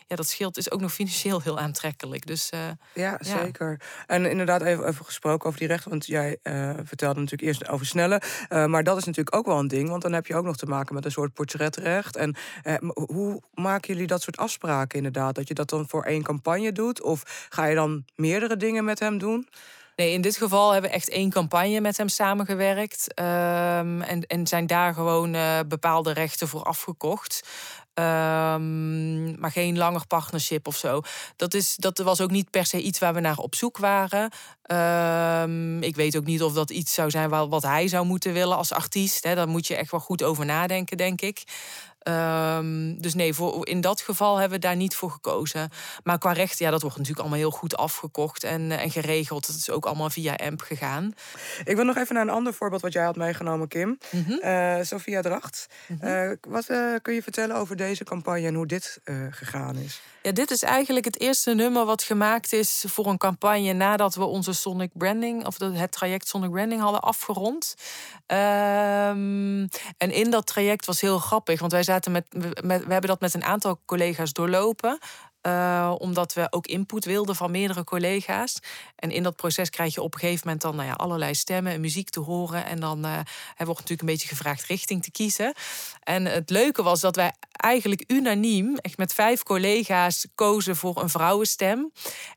ja, dat scheelt is ook nog financieel heel aantrekkelijk. Dus Ja, Ja. zeker. En inderdaad, even, even gesproken over die rechten. Want jij vertelde natuurlijk eerst over snelle. maar dat is natuurlijk ook wel een ding. Want dan heb je ook nog te maken met een soort portretrecht. En eh, hoe maken jullie dat soort afspraken inderdaad? Dat je dat dan voor één campagne doet? Of ga je dan meerdere dingen met hem doen? Nee, in dit geval hebben we echt één campagne met hem samengewerkt. Ehm, en, en zijn daar gewoon eh, bepaalde rechten voor afgekocht. Ehm, maar geen langer partnership of zo. Dat, is, dat was ook niet per se iets waar we naar op zoek waren. Ehm, ik weet ook niet of dat iets zou zijn wa- wat hij zou moeten willen als artiest. Hè. Daar moet je echt wel goed over nadenken, denk ik. Ehm, dus nee, voor, in dat geval hebben we daar niet voor gekozen. Maar qua rechten, ja, dat wordt natuurlijk allemaal heel goed afgekocht en, eh, en geregeld. Het is ook allemaal via AMP gegaan. Ik wil nog even naar een ander voorbeeld wat jij had meegenomen, Kim. Mhm. Eh, Sophia Dracht. Eh, wat kun je vertellen over deze campagne en hoe dit gegaan is? Dit is eigenlijk het eerste nummer wat gemaakt is voor een campagne nadat we onze Sonic Branding, of het traject Sonic Branding hadden afgerond. Ehm, en in dat traject was heel grappig, want wij zaten met, met we hebben dat met een aantal collega's doorlopen. Eh, omdat we ook input wilden van meerdere collega's. En in dat proces krijg je op een gegeven moment dan nou ja, allerlei stemmen en muziek te horen. En dan er wordt natuurlijk een beetje gevraagd richting te kiezen. En het leuke was dat wij eigenlijk unaniem, echt met vijf collega's, kozen voor een vrouwenstem.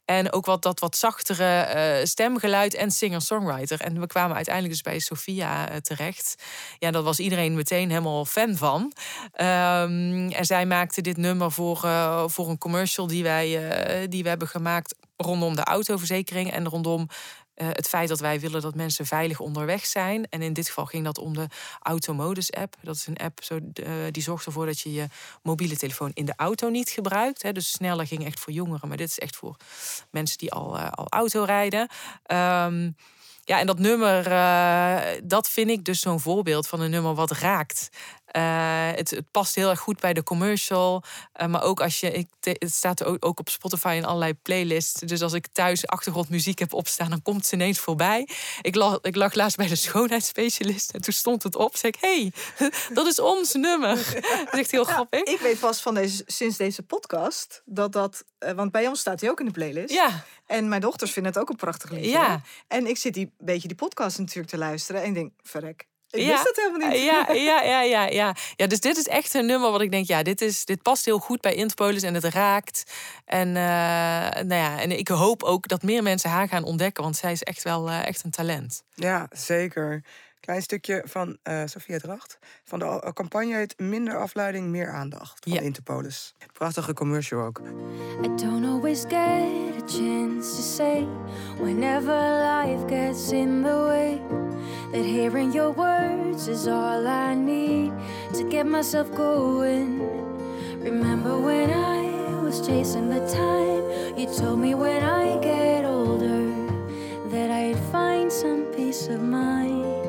En ook wat, dat wat zachtere eh, stemgeluid en singer-songwriter. En we kwamen uiteindelijk dus bij Sophia eh, terecht. Ja, daar was iedereen meteen helemaal fan van. Ehm, en zij maakte dit nummer voor, voor een commercial die wij, eh, die we hebben gemaakt rondom de autoverzekering en rondom eh, het feit dat wij willen dat mensen veilig onderweg zijn. En in dit geval ging dat om de Automodus app. Dat is een app zo, eh, die zorgt ervoor dat je je mobiele telefoon in de auto niet gebruikt. Hè. Dus sneller ging echt voor jongeren, maar dit is echt voor mensen die al, al auto rijden. Ehm, ja, en dat nummer, dat vind ik dus zo'n voorbeeld van een nummer wat raakt. Eh, het, het past heel erg goed bij de commercial. Eh, maar ook als je, ik, het staat ook, ook op Spotify in allerlei playlists. Dus als ik thuis achtergrondmuziek heb opstaan, dan komt ze ineens voorbij. Ik lag, ik lag laatst bij de schoonheidsspecialist en toen stond het op. Zeg ik, hey, dat is ons nummer. Dat is echt heel grappig. Ik weet pas van deze, sinds deze podcast dat dat. eh, want bij ons staat hij ook in de playlist. Ja, En mijn dochters vinden het ook een prachtig liedje. Ja. En ik zit die beetje die podcast natuurlijk te luisteren en ik denk, verrek. Ik Ja. wist dat helemaal niet. Ja, ja, ja, ja, ja. ja, dus dit is echt een nummer wat ik denk, ja, dit, is, dit past heel goed bij Interpolis en het raakt. En, eh, nou ja, en ik hoop ook dat meer mensen haar gaan ontdekken, want zij is echt wel eh, echt een talent. Ja, zeker. Klein stukje van eh Sophia Dracht. Van de eh, campagne heet Minder afleiding, meer aandacht. Van Ja. Interpolis. Prachtige commercial ook. I don't always get a chance to say whenever life gets in the way that hearing your words is all I need to get myself going. Remember when I was chasing the time? You told me when I get older that I'd find some peace of mind.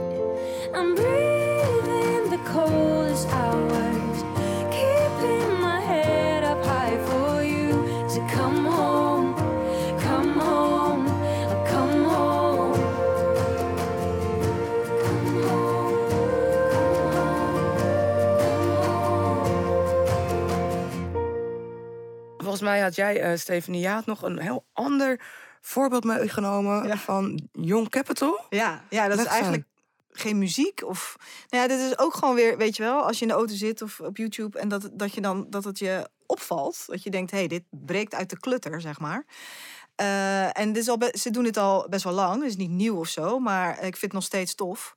Volgens mij had jij, eh Stephanie Jaat, nog een heel ander voorbeeld meegenomen Ja. van Young Capital. Ja, ja dat Leg is eens eigenlijk geen muziek. Of, nou ja, dit is ook gewoon weer, weet je wel, als je in de auto zit of op YouTube en dat, dat, je dan, dat het je opvalt. Dat je denkt, hé, hey, dit breekt uit de klutter, zeg maar. Eh, en dit is al ze doen dit al best wel lang. Het is niet nieuw of zo, maar ik vind het nog steeds tof.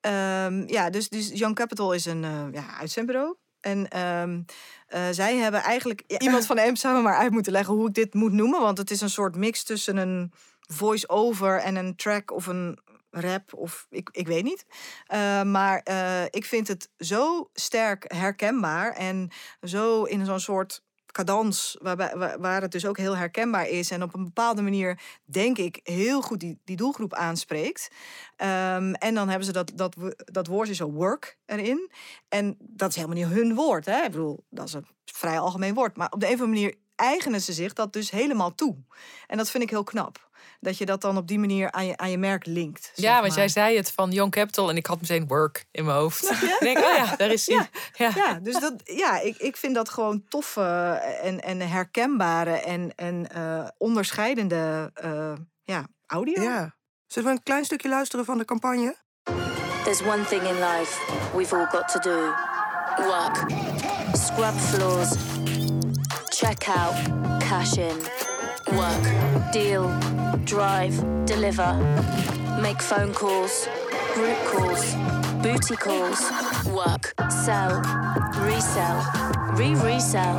Ehm, ja, dus, dus Young Capital is een eh, ja, uitzendbureau. En ehm, eh, zij hebben eigenlijk... iemand van de M zou maar uit moeten leggen hoe ik dit moet noemen. Want het is een soort mix tussen een voice-over en een track of een rap of ik, ik weet niet. Eh, maar eh, ik vind het zo sterk herkenbaar en zo in zo'n soort cadans waar, het dus ook heel herkenbaar is en op een bepaalde manier denk ik heel goed die, die doelgroep aanspreekt. Ehm, en dan hebben ze dat, dat, dat woordje zo work erin. En dat is helemaal niet hun woord. Hè? Ik bedoel, dat is een vrij algemeen woord. Maar op de een of andere manier eigenen ze zich dat dus helemaal toe. En dat vind ik heel knap. Dat je dat dan op die manier aan je, aan je merk linkt. zeg Ja, want maar. jij zei het van Young Capital en ik had meteen work in mijn hoofd. Ik denk, oh ja, daar is hij. Ja. Ja, dus dat, ja, ik, ik vind dat gewoon toffe en, en herkenbare en, en eh, onderscheidende eh, ja, audio. Ja. Zullen we een klein stukje luisteren van de campagne? There's one thing in life we've all got to do work. Scrub floors, check out, cash in. Work, deal, drive, deliver. Make phone calls, group calls, booty calls. Work, sell, resell, re resell.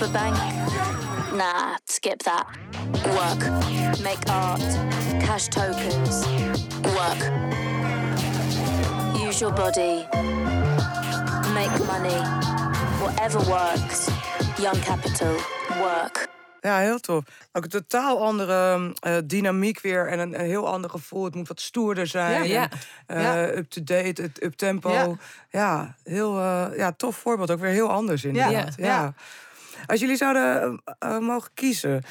A bank? Nah, skip that. Work, make art, cash tokens. Work, use your body, make money, whatever works. Young Capital, work. Ja, heel tof. Ook een totaal andere eh, dynamiek weer en een, een heel ander gevoel. Het moet wat stoerder zijn. Ja. eh. Up-to-date, up-tempo. Ja. Ja. heel eh, ja, tof voorbeeld. Ook weer heel anders inderdaad. Ja. Ja. Als jullie zouden mogen kiezen...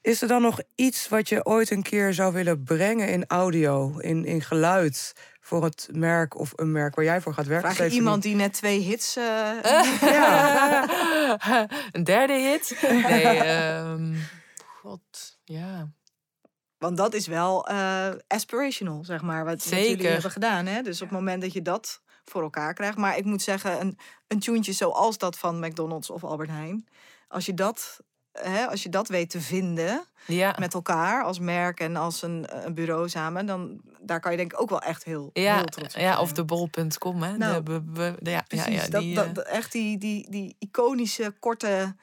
Is er dan nog iets wat je ooit een keer zou willen brengen in audio, in, in geluid, voor het merk of een merk waar jij voor gaat werken? Vraag je iemand die net twee hits... eh, een derde hit? Nee, ehm, god, ja. Want dat is wel eh, aspirational, zeg maar, wat, wat jullie Zeker. hebben gedaan. Hè? Dus op het moment dat je dat voor elkaar krijgt. Maar ik moet zeggen, een, een tuentje zoals dat van McDonald's of Albert Heijn. Als je dat, hè, als je dat weet te vinden Ja, met elkaar als merk en als een, een bureau samen... dan daar kan je denk ik ook wel echt heel, ja, heel trots op ja zijn. of de bol.com, hè. Nou, de, be- be- de- ja, ja, Precies, ja, die, dat, eh, dat- echt die, die, die iconische, korte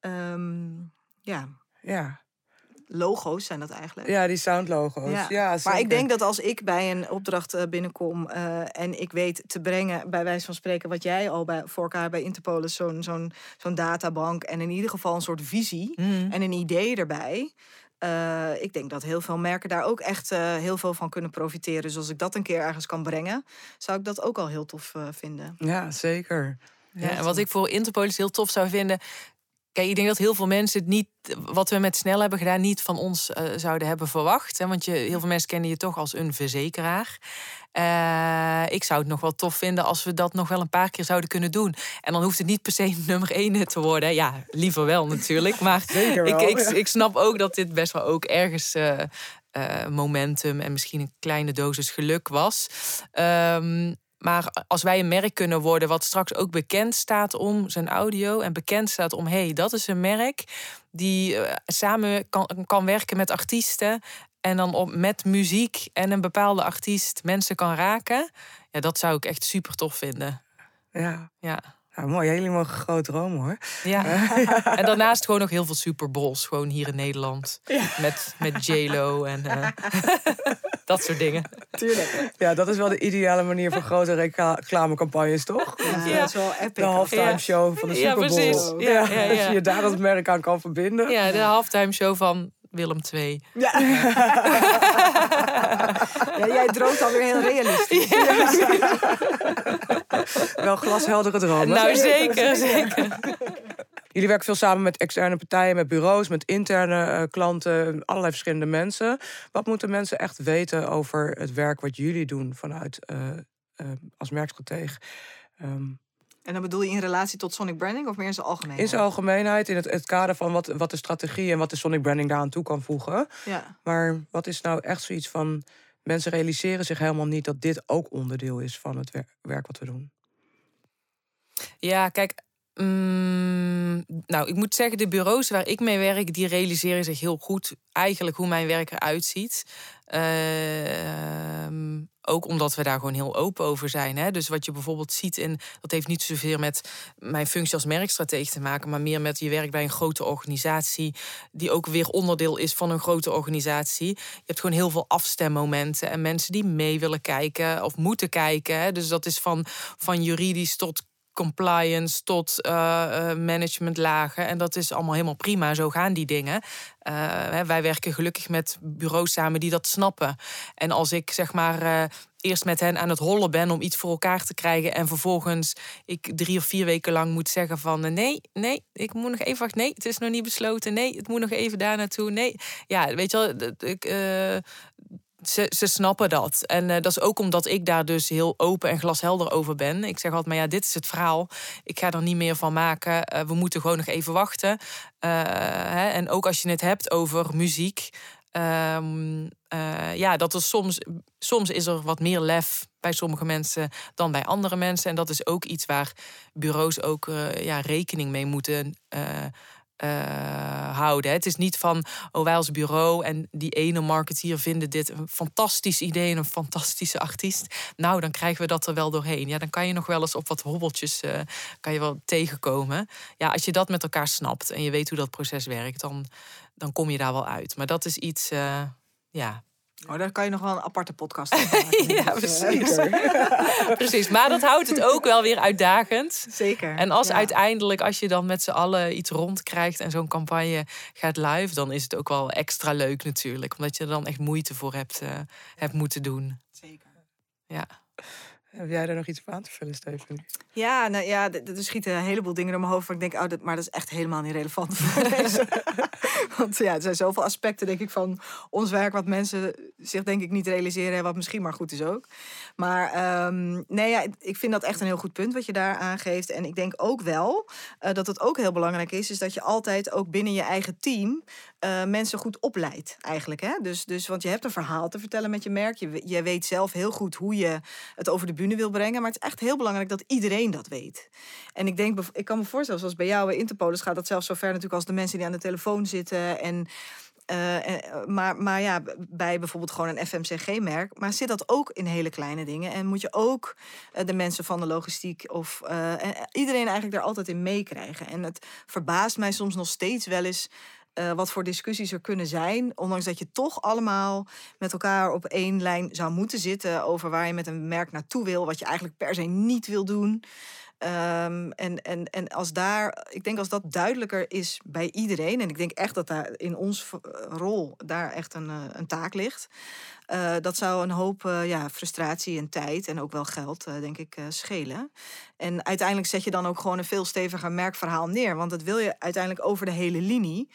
ehm, ja, Ja. Logo's zijn dat eigenlijk. ja, die soundlogo's. Ja. maar zeker. ik denk dat als ik bij een opdracht eh, binnenkom eh, en ik weet te brengen, bij wijze van spreken, wat jij al bij, voor elkaar bij Interpolis, zo'n zo'n zo'n databank en in ieder geval een soort visie mm. en een idee erbij, eh, ik denk dat heel veel merken daar ook echt eh, heel veel van kunnen profiteren. Dus als ik dat een keer ergens kan brengen, zou ik dat ook al heel tof eh, vinden. Ja, zeker. Ja, en wat ik voor Interpolis heel tof zou vinden. Kijk, ik denk dat heel veel mensen het niet, wat we met snel hebben gedaan, niet van ons eh, zouden hebben verwacht. Hè? Want je, heel veel mensen kennen je toch als een verzekeraar. Eh, ik zou het nog wel tof vinden als we dat nog wel een paar keer zouden kunnen doen. En dan hoeft het niet per se nummer één te worden. Ja, liever wel natuurlijk. Maar Zeker ik, wel, ik, ja. ik snap ook dat dit best wel ook ergens eh, eh, momentum en misschien een kleine dosis geluk was. Ehm, maar als wij een merk kunnen worden wat straks ook bekend staat om zijn audio en bekend staat om hé, hey, dat is een merk die eh, samen kan, kan werken met artiesten en dan op, met muziek en een bepaalde artiest mensen kan raken, ja, dat zou ik echt super tof vinden. Ja. Ja. Nou, mooi. Jullie mogen groot dromen hoor. Ja. En daarnaast gewoon nog heel veel Super Bowls, gewoon hier in Nederland. Met, met J-Lo en eh, dat soort dingen. Tuurlijk. Ja, dat is wel de ideale manier voor grote recla- reclamecampagnes, toch? Ja, Ja. dat is wel epic. De halftime Ja. show van de Ja, Super Bowl. precies. Ja, ja, Als ja. je je daar als merk aan kan verbinden. Ja, de halftime show van Willem II. Ja. ja, jij droomt alweer heel realistisch. Wel glasheldere dromen. Nou, zeker, zeker. Jullie werken veel samen met externe partijen, met bureaus, met interne eh, klanten, allerlei verschillende mensen. Wat moeten mensen echt weten over het werk wat jullie doen vanuit eh, eh, als merkstratege? Ehm, En dan bedoel je in relatie tot Sonic Branding of meer in zijn algemeen? in zijn algemeenheid, in het, het kader van wat, wat de strategie en wat de Sonic Branding daaraan toe kan voegen. Ja. Maar wat is nou echt zoiets van. Mensen realiseren zich helemaal niet dat dit ook onderdeel is van het wer- werk wat we doen. Ja, kijk. mm, nou, ik moet zeggen, de bureaus waar ik mee werk, die realiseren zich heel goed eigenlijk hoe mijn werk eruit ziet. Ehm, ook omdat we daar gewoon heel open over zijn. Hè? Dus wat je bijvoorbeeld ziet in, dat heeft niet zozeer met mijn functie als merkstratege te maken, maar meer met je werk bij een grote organisatie, die ook weer onderdeel is van een grote organisatie. Je hebt gewoon heel veel afstemmomenten en mensen die mee willen kijken of moeten kijken. Dus dat is van, van juridisch tot compliance tot eh, eh, managementlagen. En dat is allemaal helemaal prima. Zo gaan die dingen. Eh, wij werken gelukkig met bureaus samen die dat snappen. En als ik zeg maar eerst met hen aan het hollen ben om iets voor elkaar te krijgen en vervolgens ik drie of vier weken lang moet zeggen van nee, nee, ik moet nog even wachten. Nee, het is nog niet besloten. Nee, het moet nog even daar naartoe. Nee, ja, weet je wel, ze, snappen dat. En eh, dat is ook omdat ik daar dus heel open en glashelder over ben. Ik zeg altijd, maar ja, dit is het verhaal. Ik ga er niet meer van maken. Eh, we moeten gewoon nog even wachten. Eh, hè, en ook als je het hebt over muziek. ehm, eh, ja, dat er soms, soms is er wat meer lef bij sommige mensen dan bij andere mensen. En dat is ook iets waar bureaus ook ja, rekening mee moeten eh, houden. Het is niet van, oh wij als bureau en die ene marketeer vinden dit een fantastisch idee en een fantastische artiest. Nou, dan krijgen we dat er wel doorheen. Ja, dan kan je nog wel eens op wat hobbeltjes eh, kan je wel tegenkomen. Ja, als je dat met elkaar snapt en je weet hoe dat proces werkt, dan, dan kom je daar wel uit. Maar dat is iets, eh, ja, Oh, daar kan je nog wel een aparte podcast over maken. ja, precies. precies. Maar dat houdt het ook wel weer uitdagend. Zeker. En als Ja. uiteindelijk, als je dan met z'n allen iets rondkrijgt en zo'n campagne gaat live, dan is het ook wel extra leuk natuurlijk. Omdat je er dan echt moeite voor hebt, eh, hebt moeten doen. Zeker. Ja. Heb jij daar nog iets op aan te vullen, Steven? Ja, nou ja, er schieten een heleboel dingen door mijn hoofd. Waar ik denk, oh, dat, maar dat is echt helemaal niet relevant voor deze. Want ja, er zijn zoveel aspecten, denk ik, van ons werk... wat mensen zich denk ik niet realiseren... en wat misschien maar goed is ook. Maar ehm, nee, ja, ik vind dat echt een heel goed punt wat je daar aangeeft. En ik denk ook wel eh, dat het ook heel belangrijk is... is dat je altijd ook binnen je eigen team... eh, mensen goed opleidt, eigenlijk. Hè? Dus, dus, want je hebt een verhaal te vertellen met je merk. Je, je weet zelf heel goed hoe je het over de bühne wil brengen. Maar het is echt heel belangrijk dat iedereen dat weet. En ik denk, ik kan me voorstellen, zoals bij jou bij Interpolis gaat dat zelfs zo ver natuurlijk als de mensen die aan de telefoon zitten. En, eh, en- maar, maar ja, bij bijvoorbeeld gewoon een FMCG-merk. Maar zit dat ook in hele kleine dingen? En moet je ook eh, de mensen van de logistiek of eh, en iedereen eigenlijk daar altijd in meekrijgen? En het verbaast mij soms nog steeds wel eens. Eh, wat voor discussies er kunnen zijn. Ondanks dat je toch allemaal met elkaar op één lijn zou moeten zitten over waar je met een merk naartoe wil. Wat je eigenlijk per se niet wil doen. Ehm, en, en, en als daar, ik denk als dat duidelijker is bij iedereen, en ik denk echt dat daar in ons v- rol daar echt een, eh, een taak ligt. eh, dat zou een hoop eh, ja, frustratie en tijd en ook wel geld, eh, denk ik, eh, schelen. En uiteindelijk zet je dan ook gewoon een veel steviger merkverhaal neer. Want dat wil je uiteindelijk over de hele linie.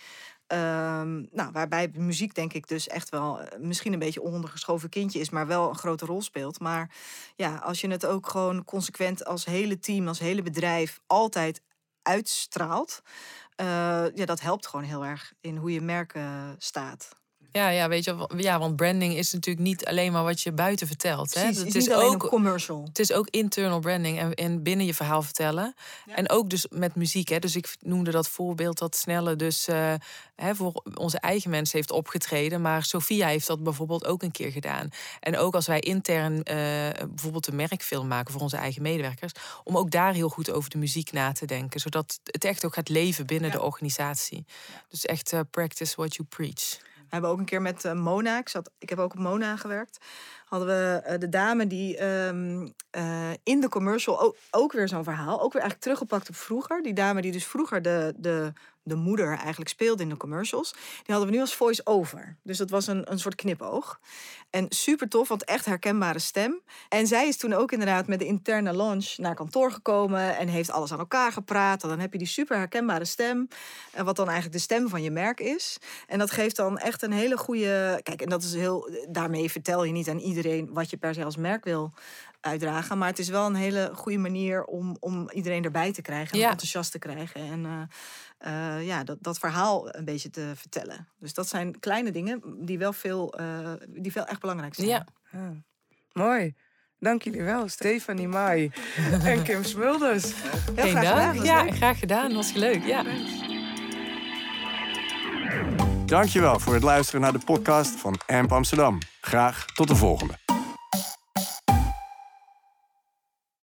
Ehm, nou, waarbij muziek denk ik dus echt wel eh, misschien een beetje ondergeschoven kindje is, maar wel een grote rol speelt. Maar ja, als je het ook gewoon consequent als hele team, als hele bedrijf altijd uitstraalt, eh, ja, dat helpt gewoon heel erg in hoe je merk staat. Ja, ja, weet je, ja, want branding is natuurlijk niet alleen maar wat je buiten vertelt. Hè? Precies, Het het is is ook commercial. Het is ook internal branding en, en binnen je verhaal vertellen. En ook dus met muziek. Hè. Dus ik noemde dat voorbeeld dat Snelle dus eh, hè, voor onze eigen mensen heeft opgetreden. Maar Sophia heeft dat bijvoorbeeld ook een keer gedaan. En ook als wij intern eh, bijvoorbeeld een merkfilm maken voor onze eigen medewerkers. Om ook daar heel goed over de muziek na te denken. Zodat het echt ook gaat leven binnen de organisatie. Dus echt eh, practice what you preach. Hebben ook een keer met eh, Mona, ik, zat, ik heb ook op Mona gewerkt, hadden we eh, de dame die ehm, eh, in de commercial ook, ook weer zo'n verhaal, ook weer eigenlijk teruggepakt op vroeger. Die dame die dus vroeger de, de, de moeder eigenlijk speelde in de commercials, die hadden we nu als voice-over. Dus dat was een, een soort knipoog. En super tof, want echt herkenbare stem. En zij is toen ook inderdaad met de interne launch naar kantoor gekomen en heeft alles aan elkaar gepraat. En dan heb je die super herkenbare stem, en wat dan eigenlijk de stem van je merk is. En dat geeft dan echt een hele goede. Kijk, en dat is heel. Daarmee vertel je niet aan iedereen wat je per se als merk wil uitdragen. Maar het is wel een hele goede manier om, om iedereen erbij te krijgen en Ja. enthousiast te krijgen. En eh, eh, ja, dat, dat verhaal een beetje te vertellen. Dus dat zijn kleine dingen die wel veel, eh, die veel echt belangrijk zijn. Ja. Mooi. Dank jullie wel, Stefanie Mai en Kim Smulders. Heel Geen graag gedaan. Ja, leuk. graag gedaan. Was leuk. Ja. Dankjewel voor het luisteren naar de podcast van AMP Amsterdam. Graag tot de volgende.